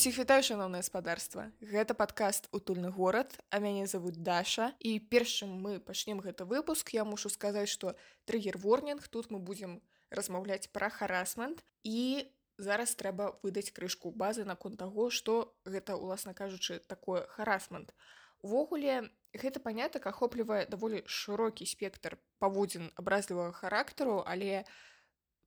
Усіх вітаю шаноўнае спадарства. Гэта падкаст утульны горад, а мяне завуць Даша. І першым мы пачнем гэты выпуск. Я мушу сказаць, што трыгер ворнінг тут мы будзем размаўляць пра харасмент і зараз трэба выдаць крышку базы наконт таго, што гэта уласна кажучы такое харасмент. Увогуле гэта панятак ахоплівае даволі шырокі спектр паводзін абразлівага характару, але,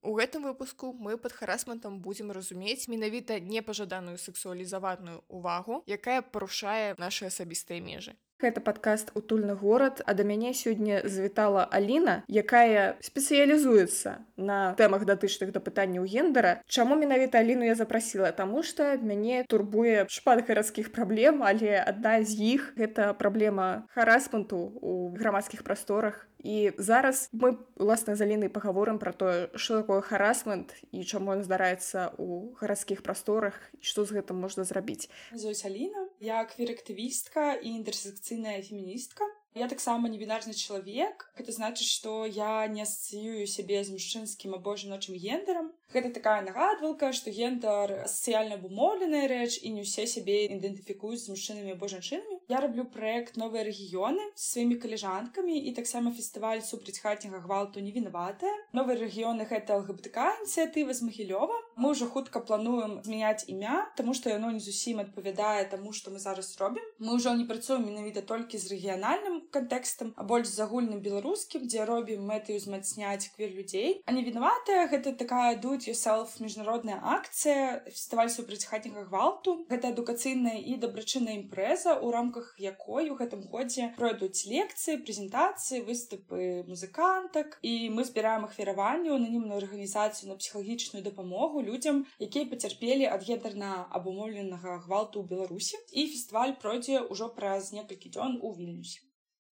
У гэтым выпуску мы пад харасментам будзем разумець менавіта непажаданую сексуалізаваную ўвагу, якая парушае нашы асабістыя межы. Гэта падкаст утульны горад, а да мяне сёння завітала Аліна, якая спецыялізуецца на тэмах датычных да пытанняў гендара. Чаму менавіта Аліну я запрасіла, Таму што мяне турбуе шпат гарадскіх праблем, але адна з іх гэта праблема харасменту ў грамадскіх прасторах І зараз мы уласна з алінай пагаворым пра тое, што такое харасмент і чаму ён здараецца ў гарадскіх прасторах што з гэтым можна зрабіць. Зоюсь Аліна, я квірактывістка і інтэрсекцыйная феміністка. Я таксама небінарны чалавек. Гэта значыць, што я не асацыюю сябе з мужчынскім або жаночым гендерам. Гэта такая нагадвалка, што гендар сацыяльна абумоўленая рэч і не ўсе сябе ідэнтыфікуюць з мужчынамі або жанчынамі. Я раблю праект новыя рэгіёны з сваімі калежанкамі і таксама фестываль супраць хатняга гвалту не вінаватая. Новыя рэгіёны гэта ЛГБТК ініцыятыва з Магілёва. Мы ўжо хутка плануем змяняць імя, таму што яно не зусім адпавядае таму, што мы зараз робім. Мы ўжо не працуем менавіта толькі з рэгіянальным кантэкстам а больш з агульным беларускім дзе робім мэты ўзмацняць квер людзей а не вінаватая гэта такая дуць yourself міжнародная акцыя фестываль супраць хатняга гвалту. Гэта адукацыйная і дабрачынная імпрэза у рамках якой у гэтым годзе пройдуць лекцыі прэзентацыі выступы музыкантак. І мы збіраем ахвяраванне ананімную арганізацыю на псіхалагічную дапамогу людзям якія пацярпелі ад гендерна абумоўленага гвалту ў беларусі. І фестываль пройдзе ўжо праз некалькі дзён у вільнюсе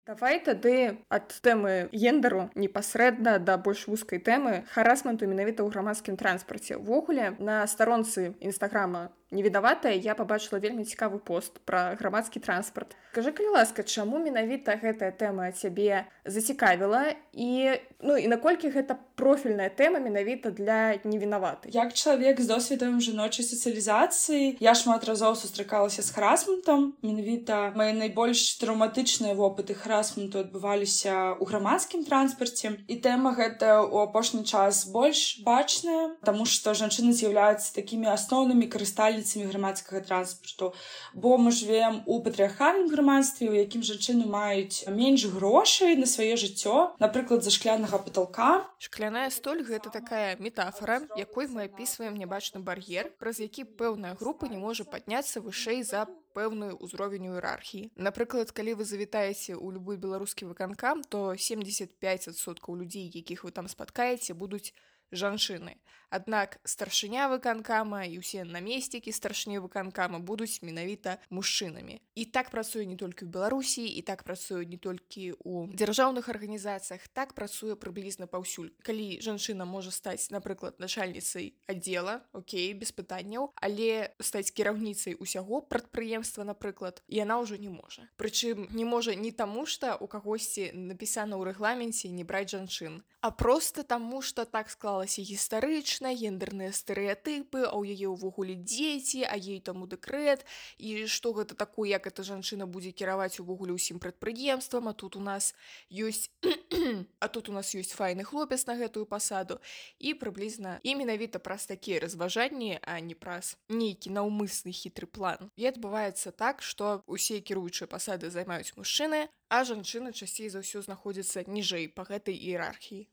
Давай тады ад тэмы гендару непасрэдна да больш вузкай тэмы харасменту менавіта ў грамадскім транспарце. Увогуле на старонцы нстаграма невідаватая я побачыла вельмі цікавы пост пра грамадскі транспарт. Скажи калі ласка чаму менавіта гэтая тэма цябе зацікавіла? І ну і наколькі гэта профільная тэма менавіта для невінаваты як чалавек з досведам жаночай сацыялізацыі я шмат разоў сустракалася з храсментом менавіта мае найбольш траўматычныя вопыты храсменту адбываліся ў грамадскім транспарце. І тэма гэта у апошні час больш бачная таму што жанчыны з'яўляюцца такімі асноўнымі карыстальнымі удзельніцамі грамадскага транспарту. Бо мы живвем у патрыархальным грамадстве у якім жанчыны маюць менш грошай на сваё жыццё напрыклад за шклянага потолка шкляная столь гэта такая метафора якой мы опісваем нябачны бар'ер праз які пэўная група не можа падняцца вышэй за пэўную ўзровень іерархіі. Напрыклад калі вы завітаеце ў любой беларускі выканкам то 75соткаў людзей якіх вы там спаткаеце будуць жанчыны Аднак старшыня выканкама і ўсе намесцікі старшні выканкама будуць менавіта мужчынамі. І так працуе не толькі ў Беларусі і так працуе не толькі ў дзяржаўных арганізацыях, так працуе прыблізна паўсюль. Калі жанчына можа стаць, напрыклад, начальніцай аддзела, Окей, без пытанняў, але стаць кіраўніцай усяго прадпрыемства, напрыклад, яна ўжо не можа. Прычым не можа не таму, што у кагосьці напісана ў рэгламенце не браць жанчын, а проста таму, што так склалася гістарычна гендерныя стэеатыпы а ў яе ўвогуле дзеці а ей таму дэкрэт. І што гэта такое як эта жанчына будзе кіраваць увогуле ўсім прадпрыемствам а тут у нас ёсць а тут у нас ёсць файны хлопец на гэтую пасаду. І прыблізна і менавіта праз такія разважанні а не праз нейкі наўмысны хітры план. І адбываецца так што усе кіруючыя пасады займаюць мужчыны а жанчыны часцей за ўсё знаходзяцца ніжэй па гэтай іерархіі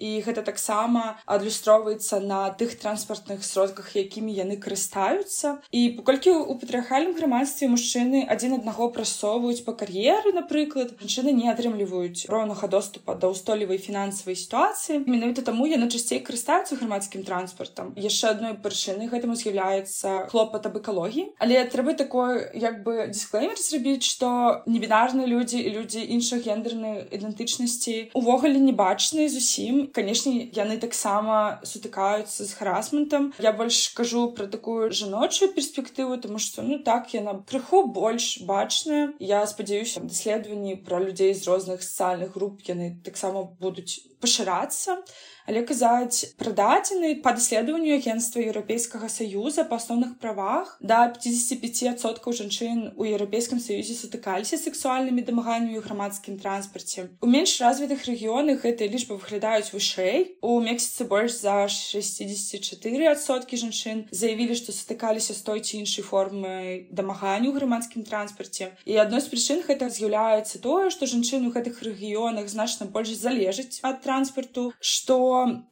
і гэта таксама адлюстроўваецца на тых транспартных сродках якімі яны карыстаюцца. І паколькі у патрыархальным грамадстве мужчыны адзін аднаго прасоўваюць па кар'еры напрыклад жанчыны не атрымліваюць роўнага доступа да ўстойлівай фінансавай сітуацыі. Менавіта таму яны часцей карыстаюцца грамадскім транспартам. Яшчэ адной прычыны гэтаму з'яўляецца хлопат аб экалогіі. Але трэба такое як бы дисклеймер зрабіць што небінарныя людзі і людзі іншых гендернай ідэнтычнасці увогуле не бачныя зусім канешне яны таксама сутыкаюцца з харасментам. Я больш кажу про такую жаночую перспектыву тому что ну так яна крыху больш бачная. Я спадзяюся даследаванні про людзей з розных сацыяльных груп яны таксама будуць пашырацца. Але казаць пра дадзены па даследаванню агенства еўрапейскага саюза па асноўных правах да 55соткаў жанчын у еўрапейскім саюзе сутыкаліся сексуальнымі дамаганнямі ў грамадскім транспарце. У менш развітых рэгіёнах гэтыя лічбы выглядаюць вышэй у мексіцы больш за 64соткі жанчын заявілі што сутыкаліся з той ці іншай формы дамаганню ў грамадскім транспарце і адной з прычын гэта з'яўляецца тое што жанчыны ў гэтых рэгіёнах значна больш залежаць ад транспарту што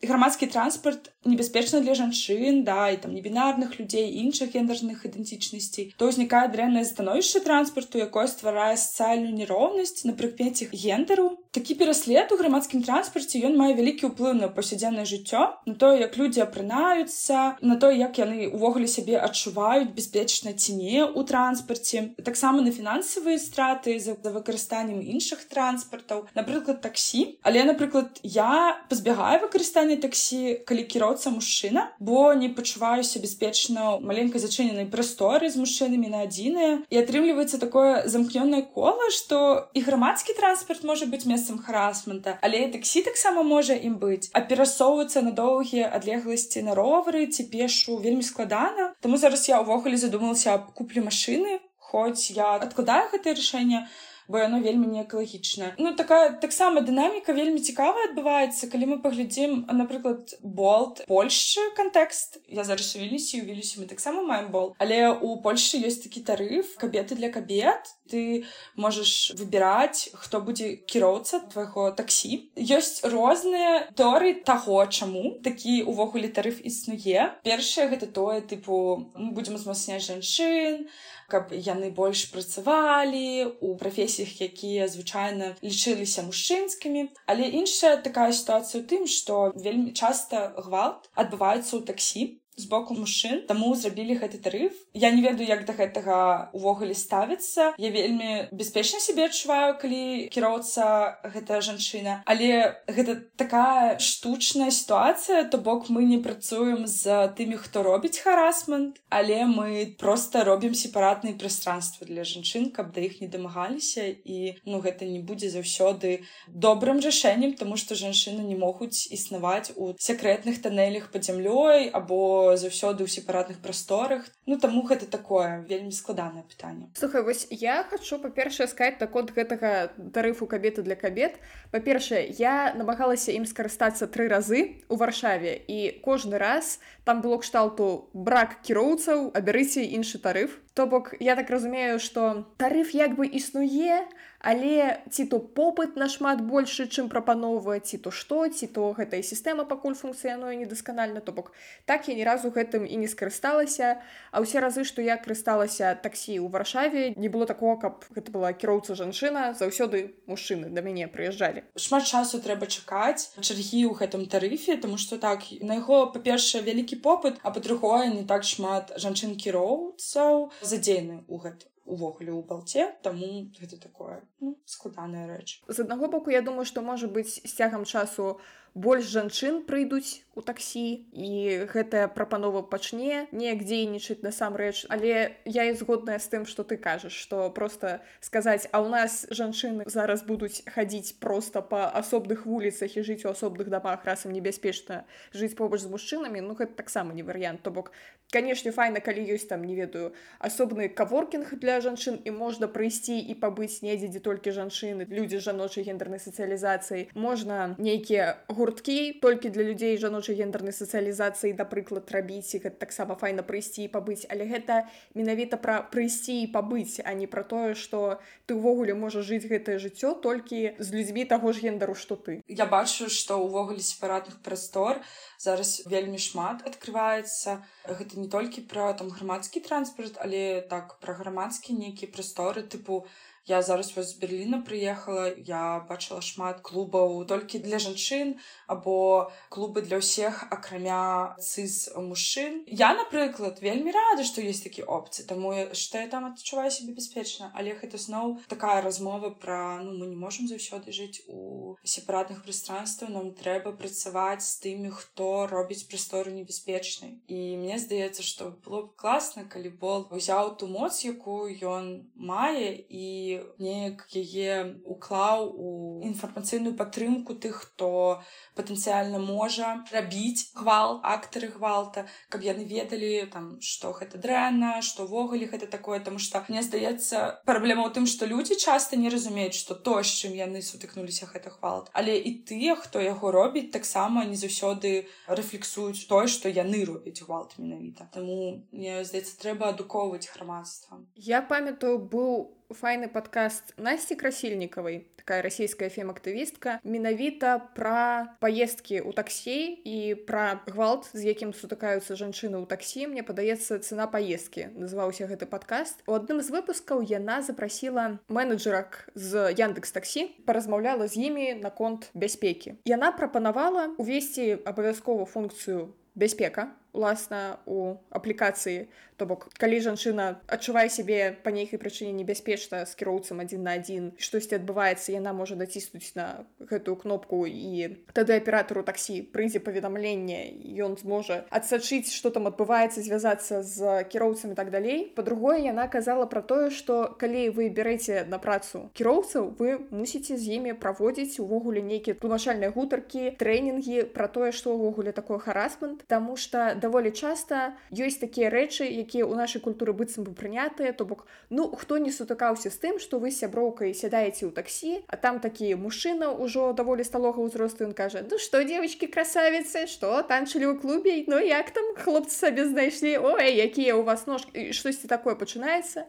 грамадскі транспарт небяспечна для жанчын да і там небінарных людзей іншых гендерных ідэнтычнасцей то ўзнікае дрэннае становішча транспарту якое стварае сацыяльную нероўнасць на прыкмеце гендеру. Такі пераслед у грамадскім транспарце ён мае вялікі ўплыў на паўсядзённае жыццё на тое як людзі апранаюцца на то як яны увогуле сябе адчуваюць бяспечна ці не у транспарце таксама на фінансавыя страты за выкарыстаннем іншых транспартаў напрыклад таксі. Але напрыклад я пазбягаю выкарыстання таксі калі кіроўца мужчына бо не пачуваюся бяспечна ў маленькай зачыненай прасторы з мужчынамі на адзіныя і атрымліваецца такое замкнёнае кола што і грамадскі транспарт можа быць месцам харасмента але таксі таксама можа ім быць. А перасоўвацца на доўгія адлегласці на ровары ці пешу вельмі складана. Таму зараз я ўвогуле задумалася аб куплі машыны хоць я адкладаю гэтае рашэнне бо яно вельмі не экалагічна ну такая таксама дынаміка вельмі цікавая адбываецца. Калі мы паглядзім напрыклад болт польшчы кантэкст я зараз у вілісі у вілісі мы таксама маем бол але у польльшы ёсць такі тарыф кабеты для кабет. Ты можаш выбіраць хто будзе кіроўца твайго таксі. Ёсць розныя торы таго чаму такі увогуле тарыф існуе. Першае гэта тое тыпу мы будзем узмацняць жанчын каб яны больш працавалі у прафесіях якія звычайна лічыліся мужчынскімі. Але іншая такая сітуацыя ў тым што вельмі часта гвалт адбываецца ў таксі з боку мужчын. Таму зрабілі гэты тарыф. Я не ведаю як да гэтага увогуле ставіцца. Я вельмі бяспечна сябе адчуваю калі кіроўца гэта жанчына. Але гэта такая штучная сітуацыя. То бок мы не працуем з тымі хто робіць харасмент але мы просто робім сепаратныя пространства для жанчын каб да іх не дамагаліся. І ну гэта не будзе заўсёды добрым рашэннем тому что жанчыны не могуць існаваць у секрэтных танелях под зямлёй або заўсёды ў сепаратных прасторах. Ну таму гэта такое вельмі складанае пытанне. Слухай вось я хочу па-першае сказать так от гэтага тарыфу кабеты для кабет. Па-першае я намагалася ім скарыстацца тры разы у варшаве і кожны раз там было кшталту брак кіроўцаў абярыце іншы тарыф. То бок я так разумею что тарыф як бы існуе але ці то попыт нашмат большы чым прапановвае ці то што ці то гэтая сістэма пакуль функцыянуе недасканальна то бок так я ні разу гэтым і не скарысталася. А ўсе разы што я карысталася таксі ў варшаве не было такого каб гэта была кіроўца жанчына заўсёды мужчыны да мяне прыязджалі. Шмат часу трэба чакаць чаргі ў гэтым тарыфе тому что так на яго па-першае вялікі попыт а па-другое не так шмат жанчын кіроўцаў задзейны ў гэтым увогуле ў балце таму гэта такое ну, складаная рэч. З аднаго боку я думаю што можа быць з цягам часу больш жанчын прыйдуць у таксі і гэтая прапанова пачне неяк дзейнічаць насамрэч. Але я і згодная з тым што ты кажаш што просто сказаць а ў нас жанчыны зараз будуць хадзіць просто па асобных вуліцах і жыць у асобных дамах расам небяспечна жыць побач з мужчынамі ну гэта таксама не варыянт. То бок канешне файна калі ёсць там не ведаю асобны каворкінг для жанчын і можна прыйсці і пабыць недзе дзе толькі жанчыны людзі жаночай гендернай сацыялізацыі можна нейкія гурткі толькі для людзей жаночай гендернай сацыялізацыі напрыклад рабіць гэта таксама файна прыйсці і пабыць. Але гэта менавіта пра прыйсці і пабыць а не пра тое што ты ўвогуле можаш жыць гэтае жыццё толькі з людзьмі таго ж гендару што ты. Я бачу што ўвогуле сепаратных прастор зараз вельмі шмат открывваецца гэта не толькі пра там грамадскі транспарт але так пра грамадскі нейкія прасторы тыпу я зараз вось з берліна прыехала я бачыла шмат клубаў толькі для жанчын або клубы для ўсіх акрамя цыз мужчын. Я напрыклад вельмі рада што есть такі опцыі таму што я там адчуваю себе бяспечна. Але гэта зноў такая размова пра ну мы не можемм заўсёды жыць у сепаратных прастранстваў нам трэба працаваць з тымі хто робіць прастору небяспечнай. І мне здаецца што было б класна калі бол узяў ту моц якую ён мае і неяк яе уклаў у інфармацыйную падтрымку тых хто патэнцыяльна можа рабіць гвалт актары гвалта каб яны ведалі там што гэта дрэнна што ўвогуле гэта такое. Тому что мне здаецца праблема ў тым што людзі часта не разумеюць што то з чым яны сутыкнуліся гэта гвалт. Але і тыя хто яго робіць таксама не заўсёды рэфлексуюць тое што яны робяць гвалт менавіта. Таму мне здаецца трэба адукоўваць грамадства. Я памятаю быў файны падкаст насці красільнікавай такая расійская фем-актывістка менавіта пра паездкі ў таксі і пра гвалт з якім сутыкаюцца жанчыны ў таксі мне падаецца цена паездкі называўся гэты падкаст у адным з выпускаў яна запрасіла менеджерак з яндекс таксі паразмаўляла з імі наконт бяспекі. Яна прапанавала увесці абавязковую функцыю бяспека уласна у аплікацыі то бок калі жанчына адчувае сябе па нейкай прычыне небяспечна з кіроўцам адзін на адзін штосьці адбываецца яна можа даціснуць на гэтую кнопку і тады аператару таксі прыйдзе паведамленне ён зможа адсачыць што там адбываецца звязацца з кіроўцамі так далей. Па-другое яна казала пра тое што калі вы бярэце на працу кіроўцаў вы мусіце з імі праводзіць увогуле нейкія тлумачальныя гутаркі трэнінгі пра тое што ўвогуле такое харасмент. Таму што даволі часта ёсць такія рэчы якія ў нашай культуры быццам бы прынятыя то бок ну хто не сутыкаўся з тым што вы сяброўкай сядаеце ў таксі а там такі мужчына ўжо даволі сталога ўзросту ён кажа ну што девочки красавіцы што танчылі ў клубе? Ну як там хлопцы сабе знайшлі? Ой якія ў вас ножкі! Штосьці такое пачынаецца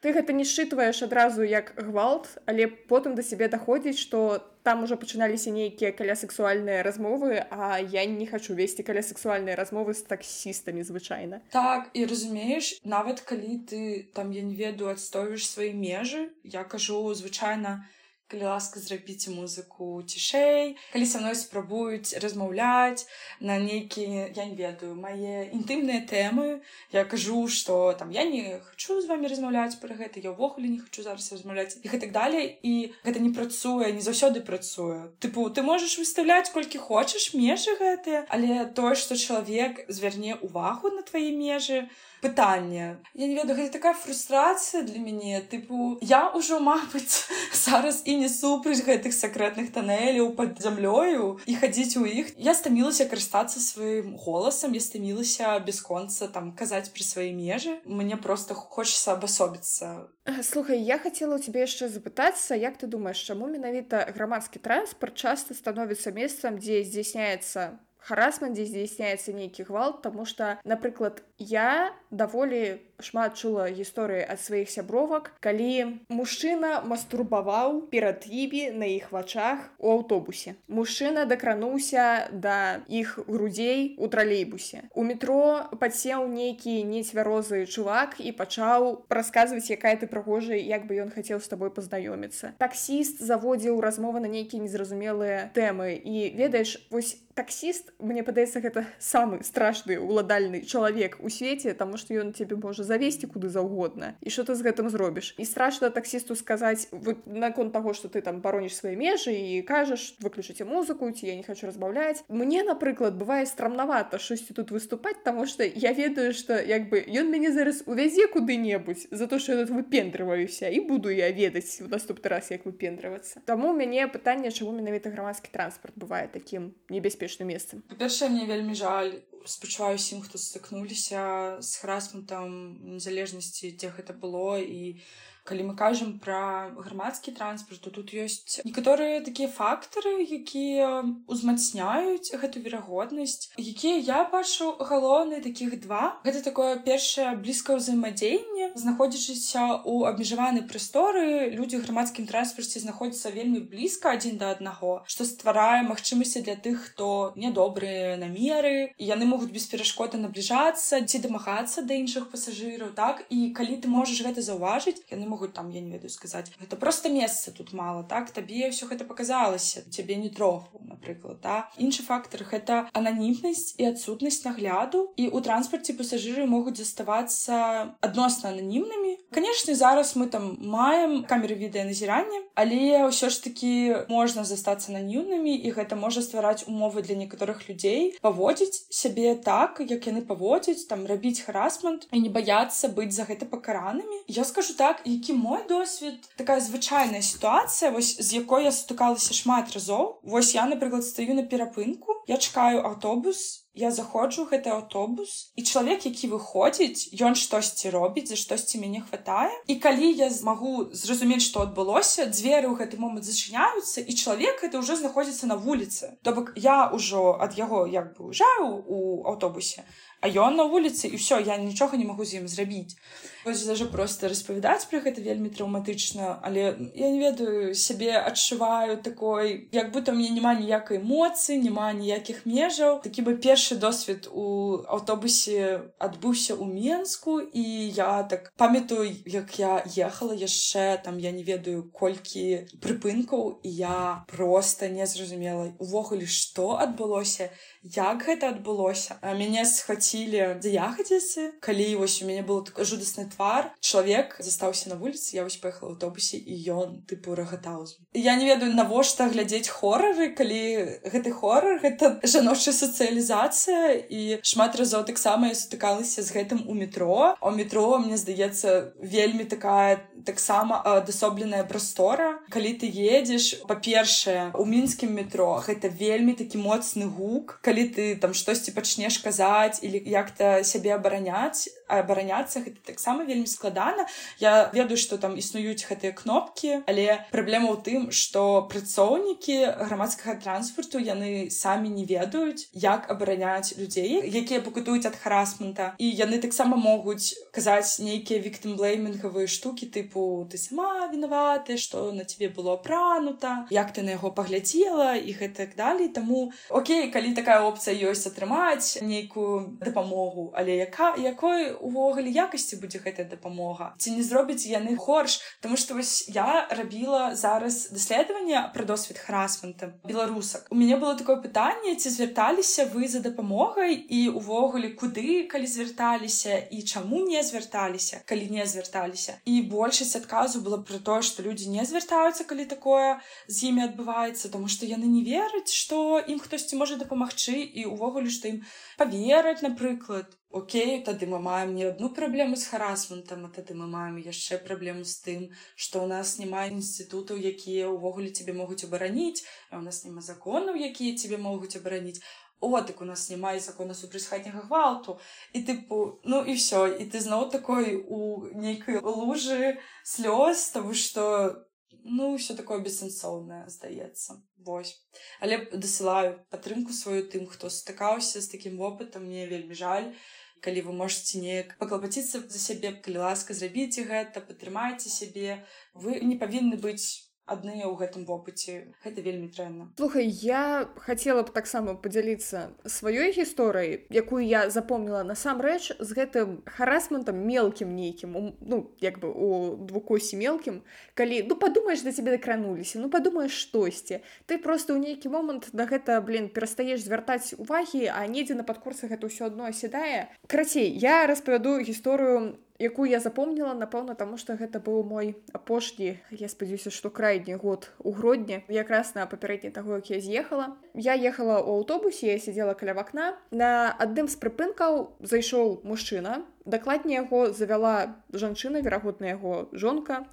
ты гэта не счытваеш адразу як гвалт але потым да сябе даходзіць што там ужо пачыналіся нейкія каля сексуальныя размовы а я не хочу весці каля сексуальныя размовы з таксістамі звычайна. Так і разумееш нават калі ты там я не ведаю адстойваеш свае межы я кажу звычайна калі ласка зрабіце музыку цішэй калі са мной спрабуюць размаўляць на нейкія я не ведаю мае інтымныя тэмы я кажу что там я не хочу з вами размаўляць пра гэта я ўвогуле не хочу зараз размаўляць і гэтак далей. І гэта не працуе не заўсёды працуе. Тыпу ты можаш выставляць колькі хочаш межы гэтыя але тое што чалавек звярне увагу на твае межы пытанне я не ведаю гэта такая фрустрацыя для мяне. Тыпу я ўжо мабыць зараз і не супраць гэтых сакрэтных танеляў под зямлёю і хадзіць у іх. Я стамілася карыстацца сваім голасам я стамілася бясконца там казаць пра свае межы. Мне просто хочется абасобіцца. Слухай я хотела у тебе яшчэ запытацца як ты думаешь чаму менавіта грамадскі транспорт часто становіцца месцам дзе здзяйсняецца харасман дзе здзяйсняецца нейкі гвалт тому что напрыклад я даволі шмат чула гісторыі ад сваіх сябровак калі мужчына мастурбаваў перад імі на іх вачах у аўтобусе. Мужчына дакрануўся да іх грудзей у тралейбусе. У метро падсеў нейкі нецвярозы чувак і пачаў расказваць якая ты прыгожая як бы ён хацеў з табой пазнаёміцца. Таксіст заводзіў размовы на нейкія незразумелыя тэмы. І ведаеш вось таксіст мне падаецца гэта самы страшны уладальны чалавек у свеце таму што ён цябе можа завесці куды заўгодна. І что ты з гэтым зробіш? І страшна таксісту сказаць наконт таго что ты там бароніш свае межы і кажаш выключыце музыку ці я не хочу разбаўляць мне напрыклад бывае страмнавата штосьці тут выступаць таму что я ведаю что як бы ён мяне зараз увязе куды-небудзь за то что я тут выпендрываюся і буду я ведаць у наступны раз як выпендрывацца. Таму мяне пытанне чаму менавіта грамадскі транспорт бывае таким небяспечным месцам. Па-першае мне вельмі жаль спачуваю усім хто стыкнуліся з харасментам незалежнасці дзе гэта было і калі мы кажам пра грамадскі транспорт то тут ёсць некаторыя такія фактары якія узмацняюць гэту верагоднасць якія я бачу галоўны такіх два. Гэта такое першае блізкае ўзаемадзеянне. Знаходзячыся у абмежаванай прасторы людзі грамадскім транспарце знаходзяцца вельмі блізка адзін да аднаго што стварае магчымасці для тых хто нядобрыя намеры яны могуць бесперашкода набліжацца ці дамагацца да іншых пасажыраў так? І калі ты можаш гэта заўважыць яны могуць могуць там я не ведаю сказаць гэта просто месца тут мало так табе все гэта показалася цябе не троху напрыклад да. Іншы фактор гэта ананімнасць і адсутнасць нагляду і у транспарце пасажыры могуць заставацца адносна ананімнымі канешне зараз мы там маем камеры відэаназірання але ўсё ж таки можна застацца наіўнымі і гэта можа ствараць умовы для некаторых людзей паводзіць сябе так як яны паводзяць там рабіць харасмент і не баяцца быць за гэта пакаранымі я скажу так які мой досвед такая звычайная сітуацыя вось з якой я сутыкалася шмат разоў вось я напрыклад стаю на перапынку я чакаю аўтобус я заходжу гэты аўтобус і чалавек які выходзіць ён штосьці робіць за штосьці мяне хватае і калі я змагу зразумець што адбылося дзверы ў гэты момант зачыняюцца і чалавек это ўжо знаходзіцца на вуліцы. То бок я ўжо ад яго як бы ўжаю у аўтобусе а ён на вуліцы і ўсё я нічога не магу з ім зрабіць Вось даже просто распавядаць пра гэта вельмі траўматычна але я не ведаю сябе адчуваю такой як будто мне няма ніякай эмоцыі няма ніякіх межаў. Такі бы першы досвед у аўтобусе адбыўся ў менску і я так памятаю як я ехала яшчэ там я не ведаю колькі прыпынкаў і я просто не зразумела увогуле што адбылося як гэта адбылося. Мяне схвацілі за ягадзіцы калі вось у мяне был жудасны твар твар чалавек застаўся на вуліцы я вось паехала аўтобусе і ён тыпу рагатаў. Я не ведаю навошта глядзець хорары калі гэты хорар гэта жаночая сацыялізацыя і шмат разоў таксама я сутыкалася з гэтым у метро. У метро мне здаецца вельмі такая таксама адасобленая прастора. Калі ты едзеш па-першае у мінскім метро гэта вельмі такі моцны гук. Калі ты там штосьці пачнеш казаць или як-то сябе абараняць абараняцца гэта таксама вельмі складана. Я ведаю что там існуюць гэтыя кнопки але праблема ў тым что працоўнікі грамадскага транспарту яны самі не ведаюць як абараняць людзей якія пакутуюць ад харасмента. І яны таксама могуць казаць нейкія віктымблеймінгавыя штукі тыпу ты сама вінаваты что на тебе было пранута як ты на яго паглядзела і гэтак далей. Таму Окей калі такая опцыя ёсць атрымаць нейкую дапамогу але яка якой увогуле якасці будзе гэтая дапамога? Ці не зробіць яны горш? Таму што вось я рабіла зараз даследаванне пра досвед харасмента беларусак. У мяне было такое пытанне ці звярталіся вы за дапамогай і увогуле куды калі звярталіся і чаму не звярталіся калі не звярталіся. І большасць адказу было пра тое што людзі не звяртаюцца калі такое з імі адбываецца тому што яны не вераць што ім хтосьці можа дапамагчы і увогуле што ім павераць напрыклад Окей, тады мы маем не одну праблему з харасментам, а тады мы маем яшчэ праблему з тым, што ў нас няма інстытутаў, якія ўвогуле цябе могуць абараніць, а ў нас няма законаў, якія цябе могуць абараніць. О, так у нас няма і закона супраць хатняга гвалту. І тыпу ну і все і ты зноў такой у нейкай лужы слёз того што ну все такое бессэнсоўнае здаецца Вось але дасылаю падтрымку сваю тым хто стыкаўся з такім вопытам мне вельмі жаль калі вы можете неяк паклапаціцца за сябе калі ласка зрабіце гэта падтрымайце сябе. Вы не павінны быць адныя ў гэтым вопыце. Гэта вельмі дрэнна. Слухай я хацела б таксама падзяліцца сваёй гісторыяй якую я запомніла насамрэч з гэтым харасментам мелкім нейкім ну як бы у двукосі мелкім калі ну падумаеш да цябе дакрануліся ну падумаеш штосьці. Ты просто ў нейкі момант на гэта блин перастаеш звяртаць увагі а недзе на падкурсах гэта ўсё адно аседае крацей я распавяду гісторыю якую я запомніла напэўна таму што гэта быў мой апошні я спадзяюся што крайні год у грудні якраз на папярэдні таго як я з'ехала. Я ехала ў аўтобусе я сидзела каля вакна. На адным з прыпынкаў зайшоў мужчына. Дакладней яго завяла жанчына верагодна яго жонка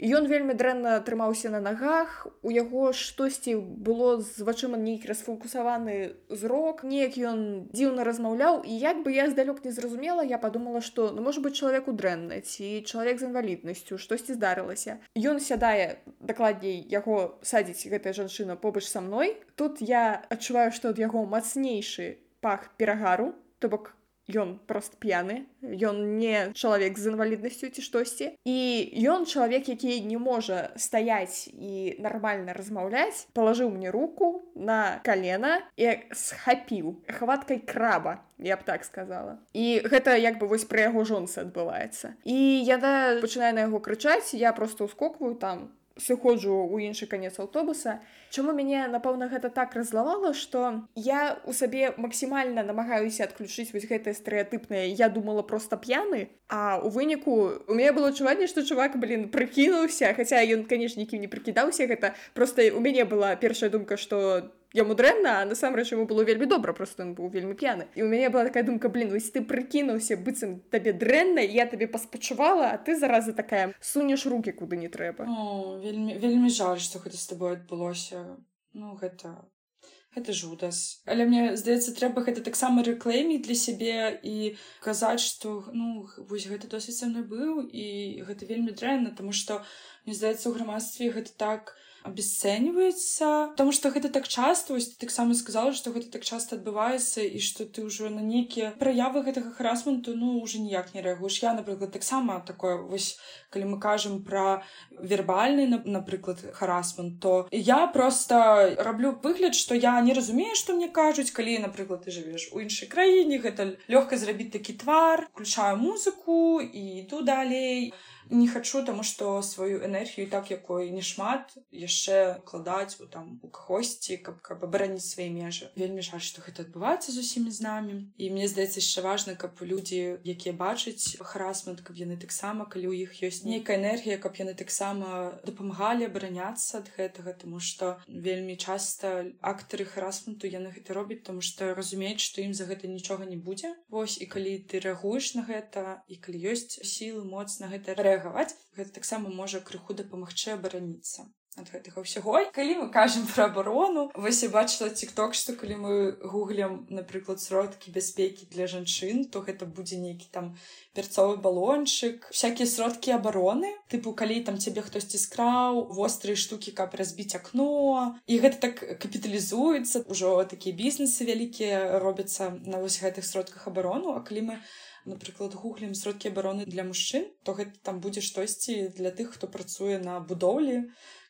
ён вельмі дрэнна трымаўся на нагах у яго штосьці было з вачыма нейкі расфокусаваны зрок неяк ён дзіўна размаўляў і як бы я здалёк не зразумела я подумала что ну может быть чалавеку дрэнна ці чалавек з інваліднасцю штосьці здарылася. Ён сядае дакладней яго садзіць гэтая жанчына побач са мной. Тут я адчуваю што ад яго мацнейшы пах перагару то бок ён просто п'яны ён не чалавек з інваліднасцю ці штосьці і ён чалавек які не можа стаяць і нармальна размаўляць палажыў мне руку на колена і схапіў хваткай краба я б так сказала. І гэта як бы вось пра яго жонцы адбываецца. І яна пачынае на яго крычаць я просто ускокваю там сыходжу ў іншы канец аўтобуса. Чаму мяне напэўна гэта так разлавала што я у сабе максімальна намагаюся адключыць вось гэтае стэеатыпнае я думала просто п'яны а у выніку у мяне было адчуванне што чувак блин прыкінуўся хаця ён канешне нікім не прыкідаўся гэта просто у мяне была першая думка што яму дрэнна насамрэч яму было вельмі добра просто ён быў вельмі п'яны. І у мяне была такая думка блин вось ты прыкінуўся быццам табе дрэнна я табе паспачувала а ты зараза такая сунеш руки куды не трэба О, вельмі вельмі жаль што гэта з табой адбылося. Ну гэта гэта жудас але мне здаецца трэба гэта таксама рэклейміць для сябе і казаць што ну вось гэта досыць са мной быў і гэта вельмі дрэнна тому што мне здаецца у грамадстве гэта так не абесцэньваецца потому что гэта так часто вось ты таксама сказала что гэта так часто адбываецца і что ты ўжо на нейкія праявы гэтага харасменту ну уже ніяк не рэагуеш. Я напрыклад таксама такое вось калі мы кажам про вербальны напрыклад харасмент то я просто раблю выгляд что я не разумею что мне кажуць. Калі напрыклад ты жывеш у іншай краіне гэта лёгка зрабіць такі твар включаю музыку і іду далей не хачу таму што сваю энергію так якой не шмат яшчэ кладаць у там у кагосьці каб каб абараніць свае межы. Вельмі жаль што гэта адбываецца з усімі з намі. І мне здаецца яшчэ важна каб людзі якія бачаць харасмент каб яны таксама калі ў іх ёсць нейкая энергія каб яны таксама дапамагалі абараняцца ад гэтага тому што вельмі часта актары харасменту яны гэта робяць тому што разумеюць што ім за гэта нічога не будзе. Вось і калі ты рэагуеш на гэта і калі ёсць сілы моц на гэта рэагу рэагаваць гэта таксама можа крыху дапамагчы абараніцца ад гэтага ўсяго. Калі мы кажам пра абарону вось я бачыла тикток што калі мы гуглем напрыклад сродкі бяспекі для жанчын то гэта будзе нейкі там перцовы балончык всякие сродкі абароны. Тыпу калі там цябе хтосьці скраў вострыя штукі каб разбіць акно. І гэта так капіталізуецца ўжо такія бізнесы вялікія робяцца на вось гэтых сродках абарону. А калі мы напрыклад гуглем сродкі абароны для мужчын то гэта там будзе штосьці для тых хто працуе на будоўлі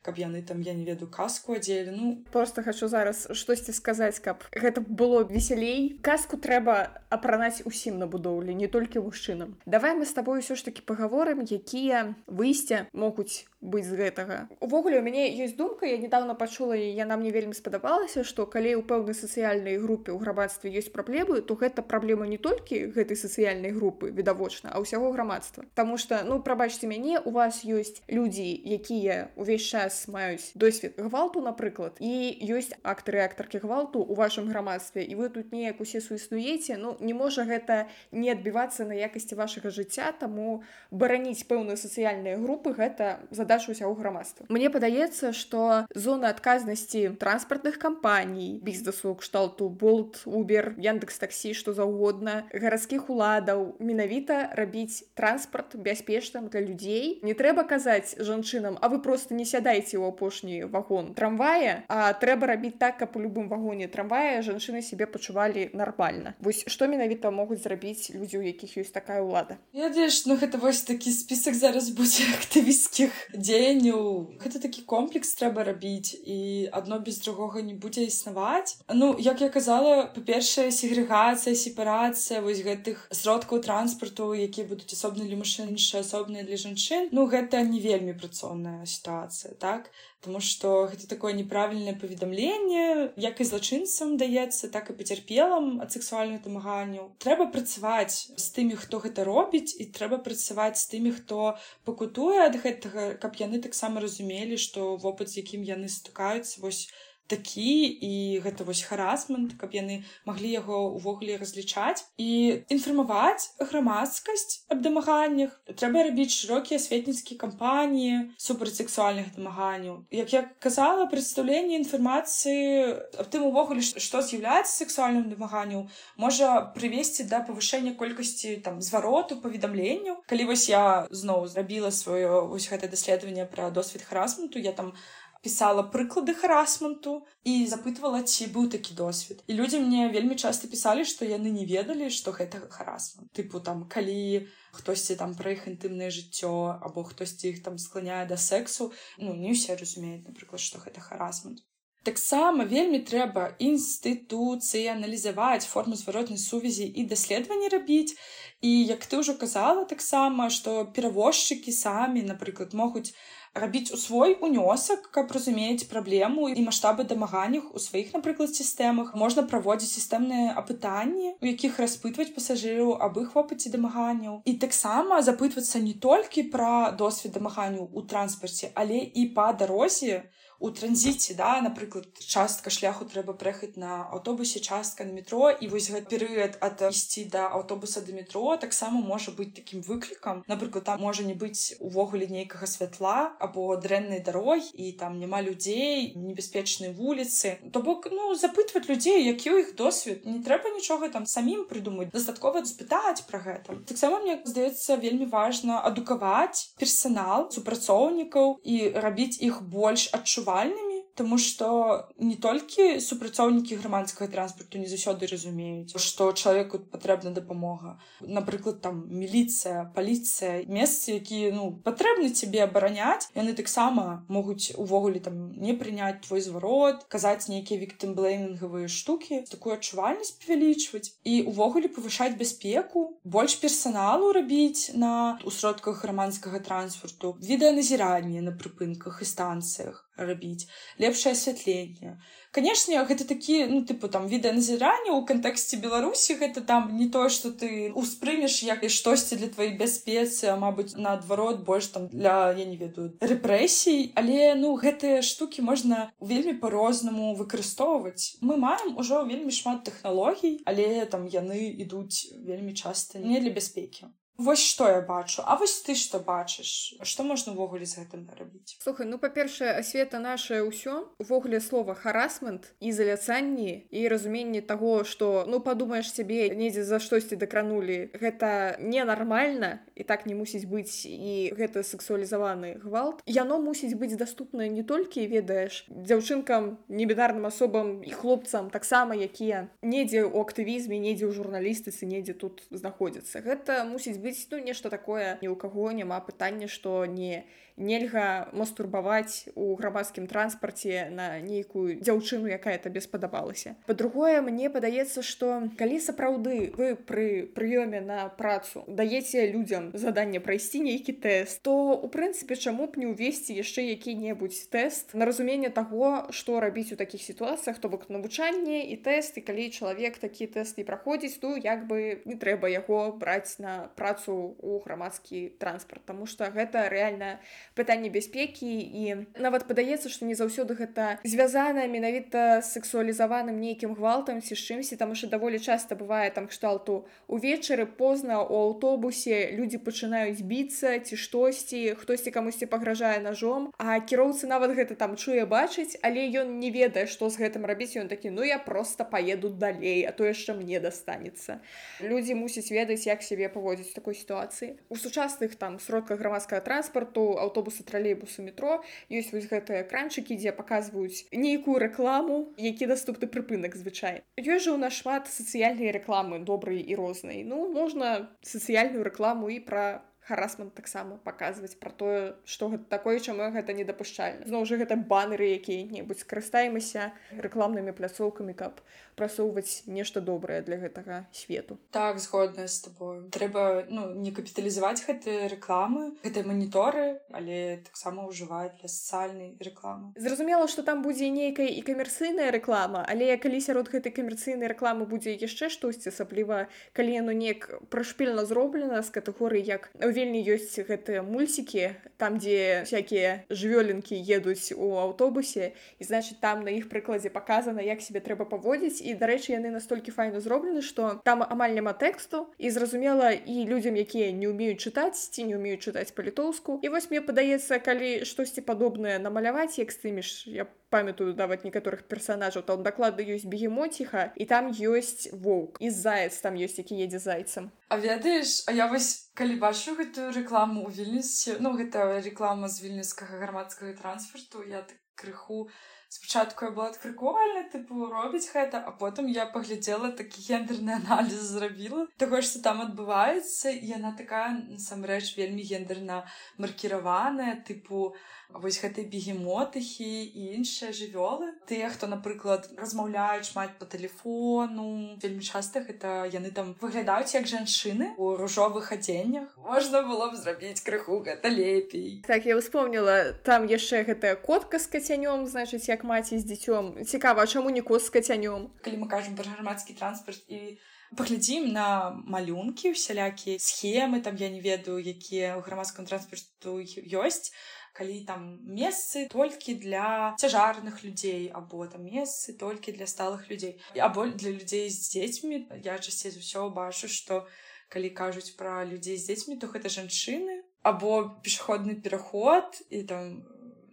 каб яны там я не веду каску адзелі ну. Просто хочу зараз штосьці сказаць каб гэта было весялей. Каску трэба апранаць усім на будоўлі не толькі мужчынам. Давай мы с тобой ўсё ж таки паговорым якія выйсця могуць быць з гэтага. Увогуле у мяне ёсць думка я недавно пачула і яна мне вельмі спадабалася што калі ў пэўнай сацыяльнай групе ў грамадстве ёсць праблемы то гэта праблема не толькі гэтай сацыяльнай групы відавочна а ўсяго грамадства. Таму что ну прабачце мяне у вас ёсць людзі якія увесь час зараз маюць досвед гвалту напрыклад і ёсць актары актаркі гвалту у вашым грамадстве і вы тут неяк усе суіснуеце ну не можа гэта не адбівацца на якасці вашага жыцця таму бараніць пэўныя сацыяльныя групы гэта задача ўсяго грамадства. Мне падаецца што зона адказнасці транспартных кампаній бізнесу кшталту болт убер яндекс таксі што заўгодна гарадскіх уладаў менавіта рабіць транспарт бяспечным для людзей. Не трэба казаць жанчынам а вы просто не сядаеце ў апошні вагон трамвая а трэба рабіць так каб у любым вагоне трамвая жанчыны себе пачувалі нармальна. Вось што менавіта могуць зрабіць людзі у якіх ёсць такая ўлада? Ведаеш ну гэта вось такі спісак зараз будзе актывісцкіх дзеянняў. Гэта такі комплекс трэба рабіць і адно без другога не будзе існаваць. Ну як я казала па-першае сегрэгацыя сепарацыя вось гэтых сродкаў транспарту якія будуць асобны для мужчын іншыя асобныя для жанчын. Ну гэта не вельмі працоўная сітуацыя так так Таму што гэта такое неправільнае паведамленне як і злачынцам даецца так і пацярпелам ад сексуальных дамаганняў. Трэба працаваць з тымі хто гэта робіць і трэба працаваць з тымі хто пакутуе ад гэтага каб яны таксама разумелі што вопыт з якім яны стукаюцца вось такі і гэта вось харасмент каб яны маглі яго ўвогуле разлічаць і інфармаваць грамадскасць аб дамаганнях. Трэба рабіць шырокія асветніцкія кампаніі супраць сексуальных дамаганняў. Як я казала прадстаўленне інфармацыі аб тым увогуле што з'яўляецца сексуальным дамаганню можа прывесці да павышэння колькасці там звароту паведамленняў. Калі вось я зноў зрабіла сваё вось гэта даследаванне пра досвед харасменту я там пісала прыклады харасменту і запытвала ці быў такі досвед. І людзі мне вельмі часта пісалі што яны не ведалі што гэта харасмент. Тыпу там калі хтосьці там пра іх інтымнае жыццё або хтосьці іх там скланяе да сексу ну не ўсе разумеюць напрыклад што гэта харасмент. Таксама вельмі трэба інстытуцыі аналізаваць форму зваротнай сувязі і даследаванні рабіць. І як ты ўжо казала таксама што перавозчыкі самі напрыклад могуць рабіць у свой унёсак каб разумець праблему і маштабы дамаганнях у сваіх напрыклад сістэмах. Можна праводзіць сістэмныя апытанні у якіх распытваць пасажыраў аб іх вопыце дамаганняў. І таксама запытвацца не толькі пра досвед дамаганняў у транспарце але і па дарозе у транзіце да напрыклад частка шляху трэба прыехаць на аўтобусе частка на метро і вось гэты перыяд ад ісці да аўтобуса да метро таксама можа быць такім выклікам. Напрыклад там можа не быць увогуле нейкага святла або дрэннай дарогі і там няма людзей небяспечнай вуліцы. То бок ну запытваць людзей які ў іх досвед. Не трэба нічога там самім прыдумаць дастаткова спытаць пра гэта. Таксама мне здаецца вельмі важна адукаваць персанал супрацоўнікаў і рабіць іх больш адчуваць адчувальнымі Таму што не толькі супрацоўнікі грамадскага транспарту не заўсёды разумеюць, што чалавеку патрэбна дапамога. Напрыклад, там міліцыя, паліцыя, месцы, якія ну, патрэбны цябе абараняць, яны таксама могуць увогуле там не прыняць твой зварот, казаць нейкія віктымблеймінгавыя штукі, такую адчувальнасць павялічваць і увогуле павышаць бяспеку, больш персаналу рабіць на усродках грамадскага транспарту, відэаназіранне на прыпынках і станцыях рабіць лепшае асвятленне. Канешне гэта такі ну тыпу там відэаназірання ў кантэксце беларусі гэта там не тое что ты успрымеш як і штосьці для тваёй бяспецы мабыць наадварот больш там для я не ведаю рэпрэсій. Але ну гэтыя штукі можна вельмі по-рознаму выкарыстоўваць. Мы маем ужо вельмі шмат тэхналогій але там яны ідуць вельмі часта не для бяспекі Вось што я бачу А вось ты што бачыш? Што можна ўвогуле з гэтым нарабіць? Слухай ну па-першае асвета наше ўсё. Увогуле слова харасмент ізаляцанні і разуменне таго што ну падумаеш сябе недзе за штосьці дакранулі. Гэта ненармальна і так не мусіць быць і гэта сексуалізаваны гвалт. Яно мусіць быць даступна не толькі ведаеш дзяўчынкам небінарным асобам і хлопцам таксама якія недзе ў актывізме недзе ў журналістыцы недзе тут знаходзяцца. Гэта мусіць быць быць ну нешта такое ні ў каго няма пытання што не нельга мастурбаваць у грамадскім транспарце на нейкую дзяўчыну якая табе спадабалася. По-другое мне падаецца што калі сапраўды вы пры прыёме на працу даеце людзям заданне прайсці нейкі тэст то у прынцыпе чаму б не ўвесці яшчэ які-небудзь тэст на разуменне таго што рабіць у такіх сітуацыях то бок навучанне і тэст і калі чалавек такі тэст не праходзіць то як бы не трэба яго браць на працу у грамадскі транспарт Таму што гэта рэальна пытанне бяспекі і нават падаецца што не заўсёды гэта звязана менавіта сексуалізаваным нейкім гвалтам ці з чымсьці таму що даволі часта бывае там кшталту увечары позна у аўтобусе людзі пачынаюць біцца ці штосьці хтосьці камусьці пагражае ножом а кіроўцы нават гэта там чуе бачыць але ён не ведае што з гэтым рабіць ён такі ну я просто поеду далей а то яшчэ мне дастанецца людзі мусяць ведаць як сябе паводзіць такой сітуацыі. У сучасных там сродках грамадскага транспарту аўто аўтобусы тралейбусы метро. Ёсць вось гэтыя экранчыкі дзе паказваюць нейкую рэкламу які даступны прыпынак звычай ёсць жа у нас шмат сацыяльнай рэкламы добрай і рознай. Ну можна сацыяльную рэкламу і пра харасман таксама паказваць пра тое што гэта такое чаму гэта недапушчальна. Зноў жа гэта банеры якія-небудзь скарыстаемся рэкламнымі пляцоўкамі каб прасоўваць нешта добрае для гэтага свету. Так згодная з тобой трэба ну не капіталізаваць гэтыя рэкламы гэтыя маніторы але таксама ўжываюць для сацыяльнай рэкламы. Зразумела што там будзе нейкая і камерцыйная рэклама але калі сярод гэтай камерцыйнай рэкламы будзе яшчэ штосьці асабліва калі яно неяк прашпільна зроблена з катэгорыі як вельмі ёсць гэтыя мульсікі там дзе всякие жывёлінкі едуць у аўтобусе і значит там на іх прыкладзе паказана як себе трэба паводзіць і і дарэчы яны настолькі файна зроблены што там амаль няма тэксту. І зразумела і людзям якія не ўмеюць чытаць ці не ўмеюць чытаць па-літоўску. І вось мне падаецца калі штосьці падобнае намаляваць як стыміш я памятаю даваць некаторых персонажаў там дакладна ёсць бегемотіха і там ёсць воўк. І заяц там ёсць які едзе зайцам. А ведаеш а я вось калі бачу гэтую рэкламу ў вільнюсе ну гэта реклама з вільнюскага грамадскага транспарту я так крыху спачатку я была прикольна тыпу робіць гэта а потым я паглядзела такі гендерны аналіз зрабіла таго што там адбываецца яна такая насамрэч вельмі гендерна маркіраваная тыпу вось гэтай бегемотыхі і іншыя жывёлы. Тыя хто напрыклад размаўляюць шмат по тэлефону вельмі часта гэта яны там выглядаюць як жанчыны у ружовых адзеннях. Можна было б зрабіць крыху гэта лепей. Так я успомніла там яшчэ гэтая котка з кацянём значыць як маці з дзіцём. Цікава чаму не кот з кацянём? Калі мы кажам пра грамадскі транспарт і паглядзім на малюнкі усялякія схемы там я не ведаю якія ў грамадскім транспарту ёсць калі там месцы толькі для цяжарных людзей або там месцы толькі для сталых людзей або для людзей з дзецьмі я часцей за ўсё бачу што калі кажуць пра людзей з дзецьмі то гэта жанчыны або пешаходны пераход і там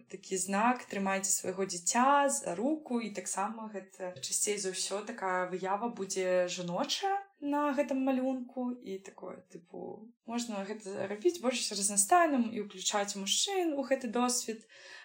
такі знак трымайце свайго дзіця за руку і таксама гэта часцей за ўсё такая выява будзе жаночая на гэтым малюнку і такое тыпу можна гэта рабіць больш разнастайным і ўключаць мужчын у гэты досвед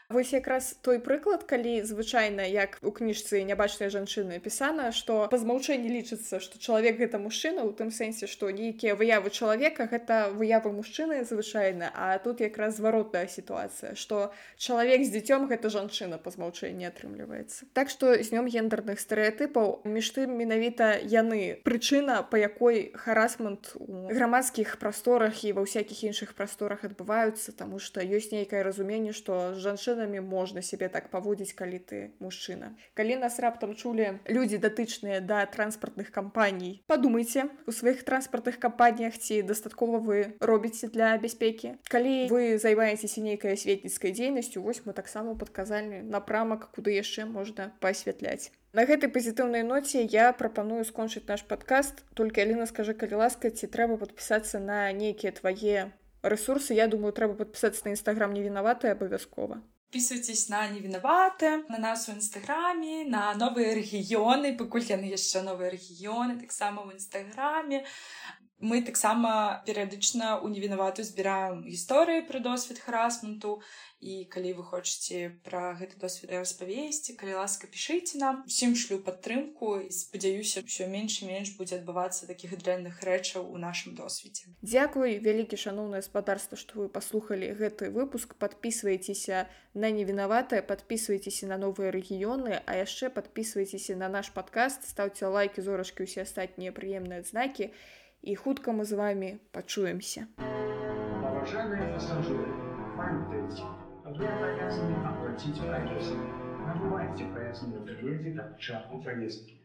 Вось якраз той прыклад калі звычайна як у кніжцы нябачныя жанчыны пісана што па змаўчэнні лічыцца што чалавек гэта мужчына ў тым сэнсе што нейкія выявы чалавека гэта выявы мужчыны звычайна а тут якраз зваротная сітуацыя што чалавек з дзіцём гэта жанчына па змаўчэнні атрымліваецца. Так што знём гендерных стэеатыпаў між тым менавіта яны прычына па якой харасмент у грамадскіх прасторах і ва ўсякіх іншых прасторах адбываюцца таму што ёсць нейкае разуменне што жанчына жанчынамі можна сябе так паводзіць калі ты мужчына калі нас раптам чулі людзі датычныя да транспартных кампаній падумайце у сваіх транспартных кампаніях ці дастаткова вы робіце для бяспекі калі вы займаецеся нейкай асветніцкай дзейнасцю вось мы таксама падказальны напрамак куды яшчэ можна паасвятляць На гэтай пазітыўнай ноце я прапаную скончыць наш падкаст толькі Аліна скажы калі ласка ці трэба падпісацца на нейкія твае ресурсы. Я думаю трэба падпісацца на нстаграм не вінаватая абавязкова подписывайтесь на невінаваты на нас у нстаграме на новыя рэгіёны пакуль яны яшчэ новыя рэгіёны таксама в нстаграме мы таксама перыядычна у невінаватую збіраем гісторыі пра досвед харасменту. І калі вы хочаце пра гэты досвед распавесці калі ласка пішыце нам. Усім шлю падтрымку і спадзяюся ўсё менш і менш будзе адбывацца такіх дрэнных рэчаў у нашым досведзе. Дзякуй вялікі шаноўнае гаспадарства што вы паслухалі гэты выпуск. Подписывайтеся на невінаватае подписывайтеся на новыя рэгіёны а яшчэ подписывайтеся на наш подкаст ставце лайки зорачкі усе астатнія прыемныя адзнакі. і хутка мы з вами пачуемся Уважаемые пассажиры, памятайте, вы обязаны оплатить проезд. Набывайте проездные билеты до начала поездки.